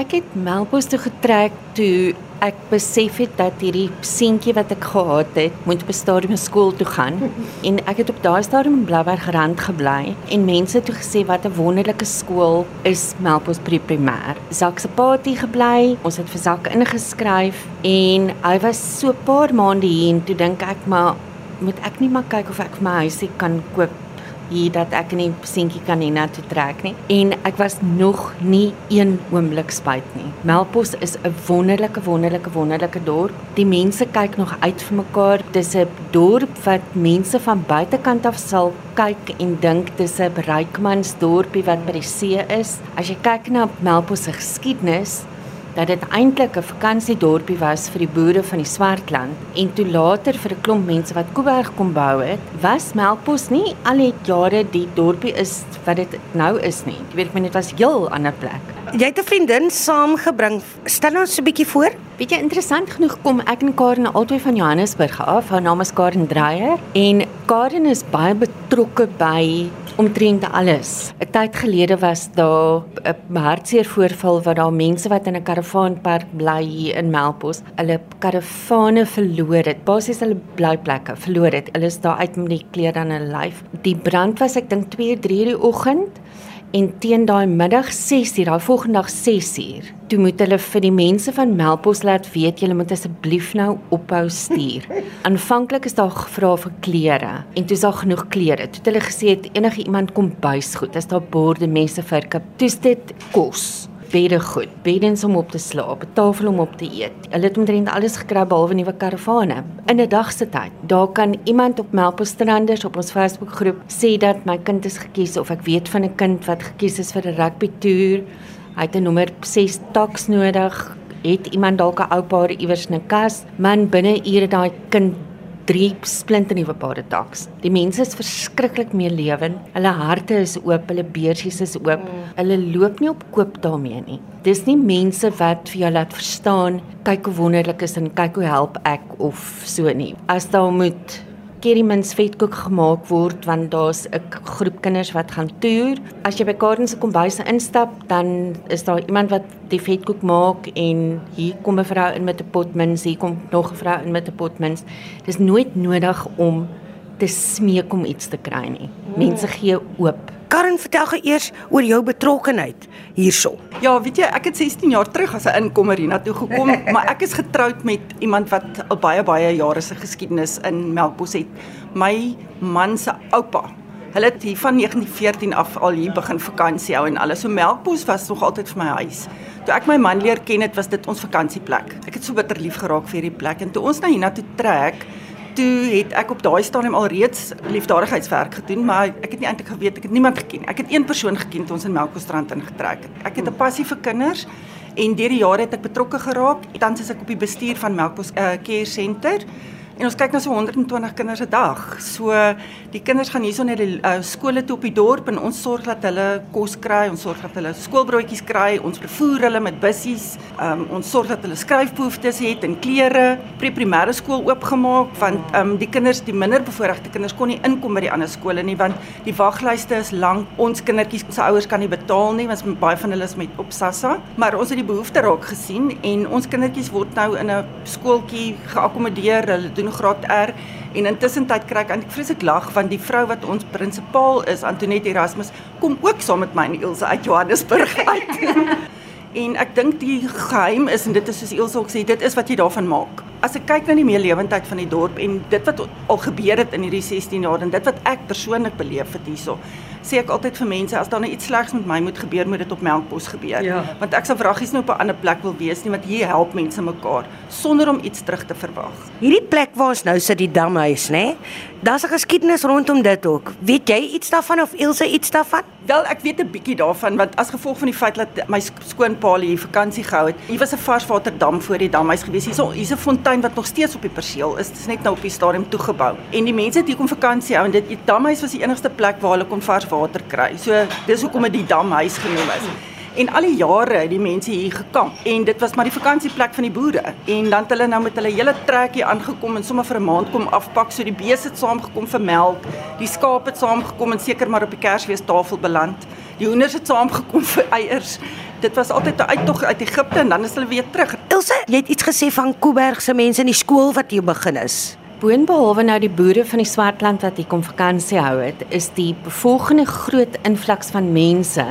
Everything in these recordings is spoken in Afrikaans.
Ek het Melkbos toe getrek toe ek besef het dat hierdie seentjie wat ek gehad het, moet op 'n stadium skool toe gaan. en ek het op daai stadium in Blouberg rand gebly en mense toe gesê wat 'n wonderlike skool is Melkbos Primêr. Zak se paartjie gebly. Ons het vir Zak ingeskryf en hy was so 'n paar maande hier en toe dink ek maar moet ek nie maar kyk of ek vir my huisie kan koop hier dat ek nie seentjie kan hê na toe trek nie en ek was nog nie een oomblik spyt nie. Melkbos is 'n wonderlike wonderlike wonderlike dorp. Die mense kyk nog uit vir mekaar. Dis 'n dorp wat mense van buitekant af sal kyk en dink dis 'n rykmansdorpie wat by die see is. As jy kyk na Melkbos se geskiedenis, dat dit eintlik 'n vakansiedorpie was vir die boere van die Swartland en toe later vir 'n klomp mense wat Kuiberg kom bou het, was Melkbos nie al die jare die dorpie is wat dit nou is nie. Jy weet, dit was heel ander plek. Jy het 'n vriendin saamgebring. Stel ons 'n bietjie voor. Weet jy, interessant genoeg kom ek en Karen albei van Johannesburg af. Haar naam is Karen Dreyer en Karen is baie betrokke by omtrent alles. 'n Tyd gelede was daar 'n hartseer voorval waar daar mense wat in 'n karavaanpark bly hier in Melkbos, hulle karavane verloor het. Basies hulle blyplekke verloor het. Hulle is daar uit met die klere aan hulle lyf. Die brand was ek dink 2, 3 die oggend en teen daai middag 6uur, daai volgende dag 6uur, toe moet hulle vir die mense van Melkbos laat weet julle moet asseblief nou ophou stuur. Aanvanklik is daar gevra vir klere en toe is daar genoeg klere. Toe het hulle gesê het enige iemand kom buisgoed, as daar borde, messe, virke, toets dit kos bedde goed, beddens om op te slaap, 'n tafel om op te eet. Hulle het omtrent alles gekry behalwe nuwe karavane in 'n dag se tyd. Daar kan iemand op Melkbosstranders op ons Facebookgroep sê dat my kind is gekies of ek weet van 'n kind wat gekies is vir 'n rugby toer. Hy het 'n nommer 6 taks nodig. Het iemand dalk 'n ou paar iewers in 'n kas? Man binne ure daai kind drie splinte nuwe pare taks. Die mense is verskriklik meer lewend. Hulle harte is oop, hulle beursies is oop. Mm. Hulle loop nie op koop daarmee nie. Dis nie mense wat vir jou laat verstaan kyk hoe wonderlik is en kyk hoe help ek of so nie. As daar moet Kerrymans vetkoek gemaak word want daar's 'n groep kinders wat gaan toer. As jy by Karen se kombuis instap, dan is daar iemand wat die vetkoek maak en hier kom 'n vrou in met 'n pot mins, hier kom nog 'n vrou in met 'n pot mins. Dis nooit nodig om te smeek om iets te kry nie. Mense gee oop. Karen, vertel gou eers oor jou betrokkeheid hierso. Ja, weet jy, ek het 16 jaar terug as 'n inkomer hiernatoe gekom, maar ek is getroud met iemand wat al baie baie jare se geskiedenis in Melkbos het. My man se oupa. Hulle het hier van 1914 af al hier begin vakansie hou en alles. So Melkbos was nog altyd vir my huis. Toe ek my man leer ken het, was dit ons vakansieplek. Ek het so bitter lief geraak vir hierdie plek en toe ons nou hiernatoe trek, toe het ek op daai stadium al reeds liefdadigheidswerk gedoen, maar ek het nie eintlik geweet ek het niemand geken. Ek het een persoon geken toe ons in Melkbosstrand ingetrek het. Ek het 'n passie vir kinders en deur die jare het ek betrokke geraak. Tans is ek op die bestuur van Melkbos uh, Care Center. En ons kyk na so 120 kinders 'n dag. So die kinders gaan hierson na die uh, skole toe op die dorp en ons sorg dat hulle kos kry, ons sorg dat hulle skoolbroodjies kry, ons vervoer hulle met bussies. Um, ons sorg dat hulle skryfbehoeftes het en klere. Pre-primêre skool oopgemaak want um, die kinders, die minderbevoorregte kinders kon nie inkom by die ander skole nie want die waglyste is lank. Ons kindertjies se ouers kan nie betaal nie want baie van hulle is met op SASSA. Maar ons het die behoefte raak gesien en ons kindertjies word nou in 'n skooltjie geakkommodeer. Hulle doen graad R en intussen tyd kry ek eintlik vreeslik lag want die vrou wat ons prinsipaal is Antoinette Erasmus kom ook saam met my en Ilse uit Johannesburg uit. en ek dink die geheim is en dit is soos Ilse ook sê dit is wat jy daarvan maak. As ek kyk na die meelewendheid van die dorp en dit wat al gebeur het in hierdie 16 jaar en dit wat ek persoonlik beleef het hierso sê ek altyd vir mense as daar nou iets slegs met my moet gebeur, moet dit op Melkbos gebeur. Ja. Want ek sal vraggies nou op 'n ander plek wil wees nie, want hier help mense mekaar sonder om iets terug te verwag. Hierdie plek waar ons nou sit, die damhuis, nê? Daar's 'n geskiedenis rondom dit ook. Weet jy iets daarvan of Ilse iets daarvan? Wel, ek weet 'n bietjie daarvan want as gevolg van die feit dat my skoonpa hier vakansie gehou het, hier was 'n varswaterdam voor die damhuis gewees. Hierso, hier's 'n fontein wat nog steeds op die perseel is. Dit is net nou op die stadium toegebou. En die mense het hier kom vakansie hou en dit die damhuis was die enigste plek waar hulle kon vars water kry. So dis hoekom dit die damhuis genoem is. En al die jare het die mense hier gekamp en dit was maar die vakansieplek van die boere. En dan het hulle nou met hulle hele trekkie aangekom en sommer vir 'n maand kom afpak. So die beeste het saamgekom vir melk, die skaap het saamgekom en seker maar op die Kersfeestafel beland. Die hoenders het saamgekom vir eiers. Dit was altyd 'n uittog uit Egipte en dan is hulle weer terug. Ilse, jy het iets gesê van Kuiberg se mense in die skool wat hier begin is. Boonbehalwe nou die boere van die Swartland wat hier kom vakansie hou het, is die volgende groot invloeks van mense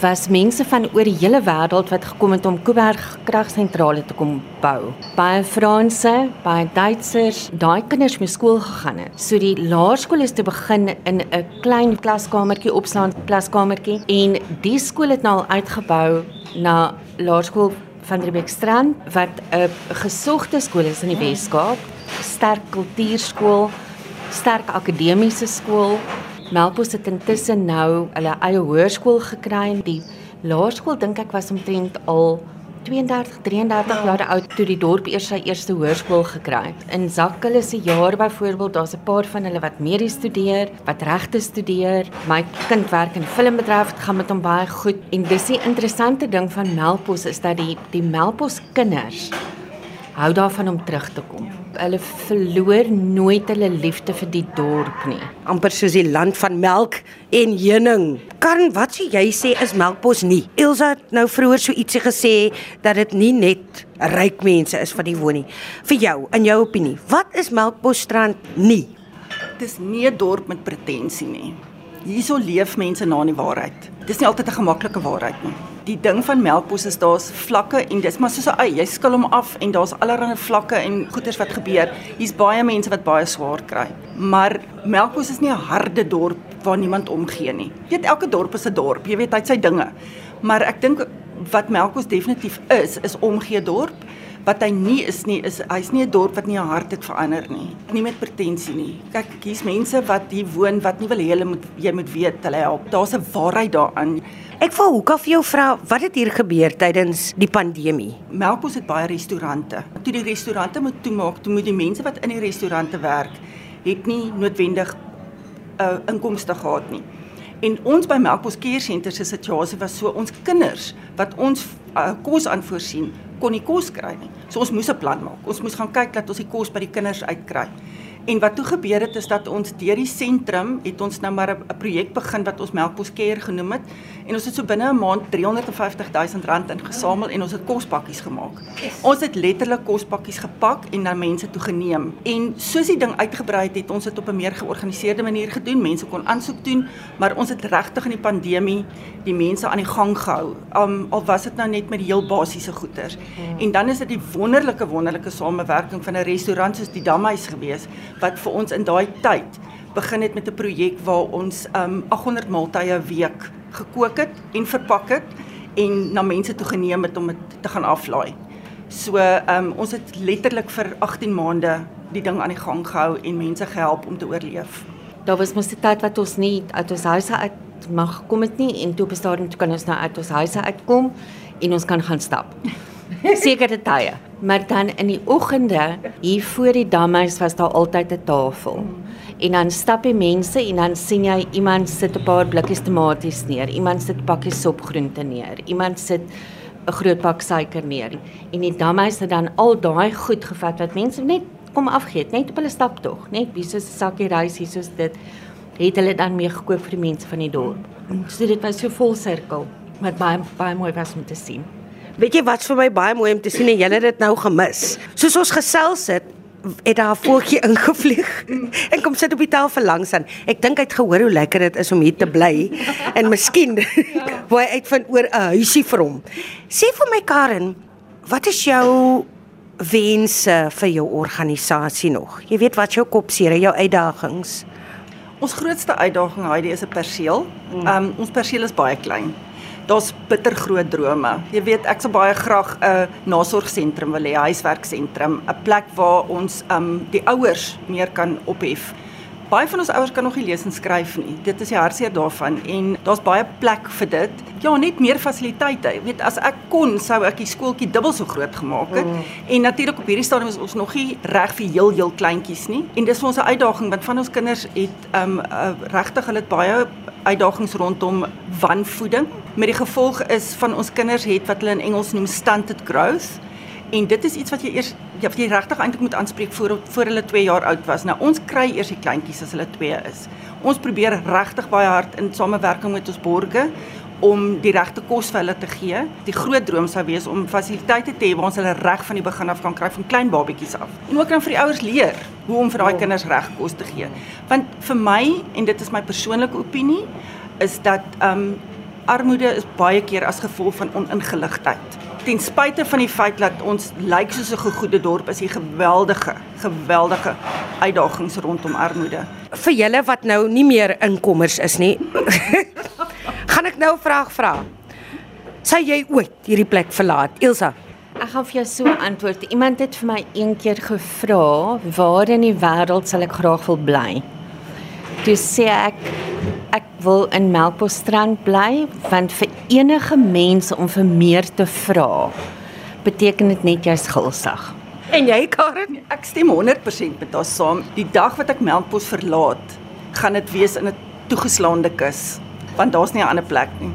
was mense van oor die hele wêreld wat gekom het om Kuiberg kragsentrale te kom bou. Baie Franse, baie Duitsers, daai kinders moes skool gegaan het. So die laerskool is te begin in 'n klein klaskamertjie opstaan klaskamertjie en die skool het nou al uitgebou na laerskool van Riebeekstrand wat 'n gesogte skool is in die Wes-Kaap, sterk kultuurskool, sterk akademiese skool Melkbos het intussen nou hulle eie hoërskool gekry. Die laerskool dink ek was omtrent al 32, 33 jaar oud toe die dorp eers sy eerste hoërskool gekry het. In Zakkel se jaar byvoorbeeld, daar's 'n paar van hulle wat medies studeer, wat regte studeer. My kind werk in filmbedryf, dit gaan met hom baie goed. En dis die interessante ding van Melkbos is dat die die Melkbos kinders hou daarvan om terug te kom. Hulle verloor nooit hulle liefde vir die dorp nie. amper soos die land van melk en heuning. Karen, wat sê jy sê is Melkbos nie? Ilse het nou vroeër so ietsie gesê dat dit nie net ryk mense is wat hier woon nie. Vir jou, in jou opinie, wat is Melkbosstrand nie? Dis nie 'n dorp met pretensie nie. Hierso leef mense na in die waarheid. Dis nie altyd 'n gemaklike waarheid nie. Die ding van Melkbos is daar's vlakke en dis maar soos 'n ei, jy skil hom af en daar's allerlei vlakke en goeters wat gebeur. Hier's baie mense wat baie swaar kry. Maar Melkbos is nie 'n harde dorp waar niemand omgee nie. Jy weet elke dorp is 'n dorp, jy weet hy het sy dinge. Maar ek dink wat Melkbos definitief is, is omgee dorp. Wat hy nie is nie is hy's nie 'n dorp wat nie 'n hart het verander nie. Nie met pretensie nie. Kyk, hier's mense wat hier woon wat nie wil hê hulle moet jy moet weet hulle help. Daar's 'n waarheid daaraan. Ek wou hoekom vir jou vra, wat het hier gebeur tydens die pandemie? Melkbos het baie restaurante. Toe die restaurante moet toemaak, toe moet die mense wat in die restaurante werk, het nie noodwendig 'n uh, inkomste gehad nie. En ons by Melkbos Care Centre se situasie was so ons kinders wat ons uh, kos aan voorsien, kon nie kos kry nie. So ons moes 'n plan maak. Ons moes gaan kyk dat ons die kos by die kinders uitkry. En wat toe gebeur het is dat ons deur die sentrum het ons nou maar 'n projek begin wat ons Melkbos Care genoem het en ons het so binne 'n maand 350 000 rand ingesamel en ons het kospakkies gemaak. Ons het letterlik kospakkies gepak en na mense toe geneem. En soos die ding uitgebrei het, het ons dit op 'n meer georganiseerde manier gedoen. Mense kon aansoek doen, maar ons het regtig in die pandemie die mense aan die gang gehou. Um, al was dit nou net met die heel basiese goeder. En dan is dit die wonderlike wonderlike samewerking van 'n restaurant soos die Damhuis gewees wat vir ons in daai tyd begin het met 'n projek waar ons um 800 maaltye 'n week gekook het en verpak het en na mense toe geneem het om dit te gaan aflaai. So um ons het letterlik vir 18 maande die ding aan die gang gehou en mense gehelp om te oorleef. Daar was mos die tyd wat ons nie uit ons huise uit mag kom het nie en toe op 'n stadium toe kan ons nou uit ons huise uitkom en ons kan gaan stap. Sekere tye. Maar dan in die oggende hier voor die damhuis was daar altyd 'n tafel. En dan stap die mense en dan sien jy iemand sit 'n paar blikkies tomaties neer, iemand sit pakkies sopgroente neer, iemand sit 'n groot pak suiker neer. En die damhuis het dan al daai goed gevat wat mense net kom afgeet, net op hulle staptog, net wie soos 'n sakkie rys hier soos dit het hulle dan mee gekoop vir die mense van die dorp. So dit was so vol sirkel wat baie baie mooi was om te sien. Weet jy wat vir my baie mooi om te sien en julle het dit nou gemis. Soos ons gesels het, het daar 'n voeltjie ingevlieg en kom sit op die tafel langs aan. Ek dink hy het gehoor hoe lekker dit is om hier te bly en miskien wou hy uitvind oor 'n huisie vir hom. Sê vir my Karen, wat is jou wense vir jou organisasie nog? Jy weet wat jou kop seer, jou uitdagings. Ons grootste uitdaging Heidi is 'n perseel. Um ons perseel is baie klein. Daar's bitter groot drome. Jy weet, ek sou baie graag 'n nasorgsentrum wil hê, 'n huiswerksentrum, 'n plek waar ons um die ouers meer kan ophef. Baie van ons ouers kan nog nie lees en skryf nie. Dit is die hartseer daarvan en daar's baie plek vir dit. Ja, net meer fasiliteite. Jy weet, as ek kon, sou ek die skooltjie dubbel so groot gemaak het. Mm. En natuurlik op hierdie stadium is ons nog nie reg vir heel heel kleintjies nie. En dis vir ons 'n uitdaging want van ons kinders het um uh, regtig hulle het baie uitdagings rondom wanvoeding. Met die gevolg is van ons kinders het wat hulle in Engels noem stunted growth En dit is iets wat jy eers ja, wat jy regtig eintlik moet aanspreek voor voor hulle 2 jaar oud was. Nou ons kry eers die kleintjies as hulle 2 is. Ons probeer regtig baie hard in samewerking met ons borgers om die regte kos vir hulle te gee. Die groot droom sou wees om fasiliteite te hê waar ons hulle reg van die begin af kan kry van klein babatjies af. En ook dan vir die ouers leer hoe om vir daai kinders reg kos te gee. Want vir my en dit is my persoonlike opinie is dat ehm um, armoede is baie keer as gevolg van oningeligtheid. Ten spyte van die feit dat ons lyk soos 'n gegoede dorp, is hier geweldige, geweldige uitdagings rondom armoede. Vir julle wat nou nie meer inkommers is nie. gaan ek nou 'n vraag vra. Sou jy ooit hierdie plek verlaat, Elsa? Ek gaan vir jou so antwoord. Iemand het vir my een keer gevra, "Waar in die wêreld sal ek graag wil bly?" Toe sê ek, "Ek wil in Melkbosstrand bly, want vir enige mens om vir meer te vra, beteken dit net jy's gulsig." En jy, Karen? Ek stem 100% met haar saam. Die dag wat ek Melkbos verlaat, gaan dit wees in 'n toegeslaande kus want daar's nie 'n ander plek nie.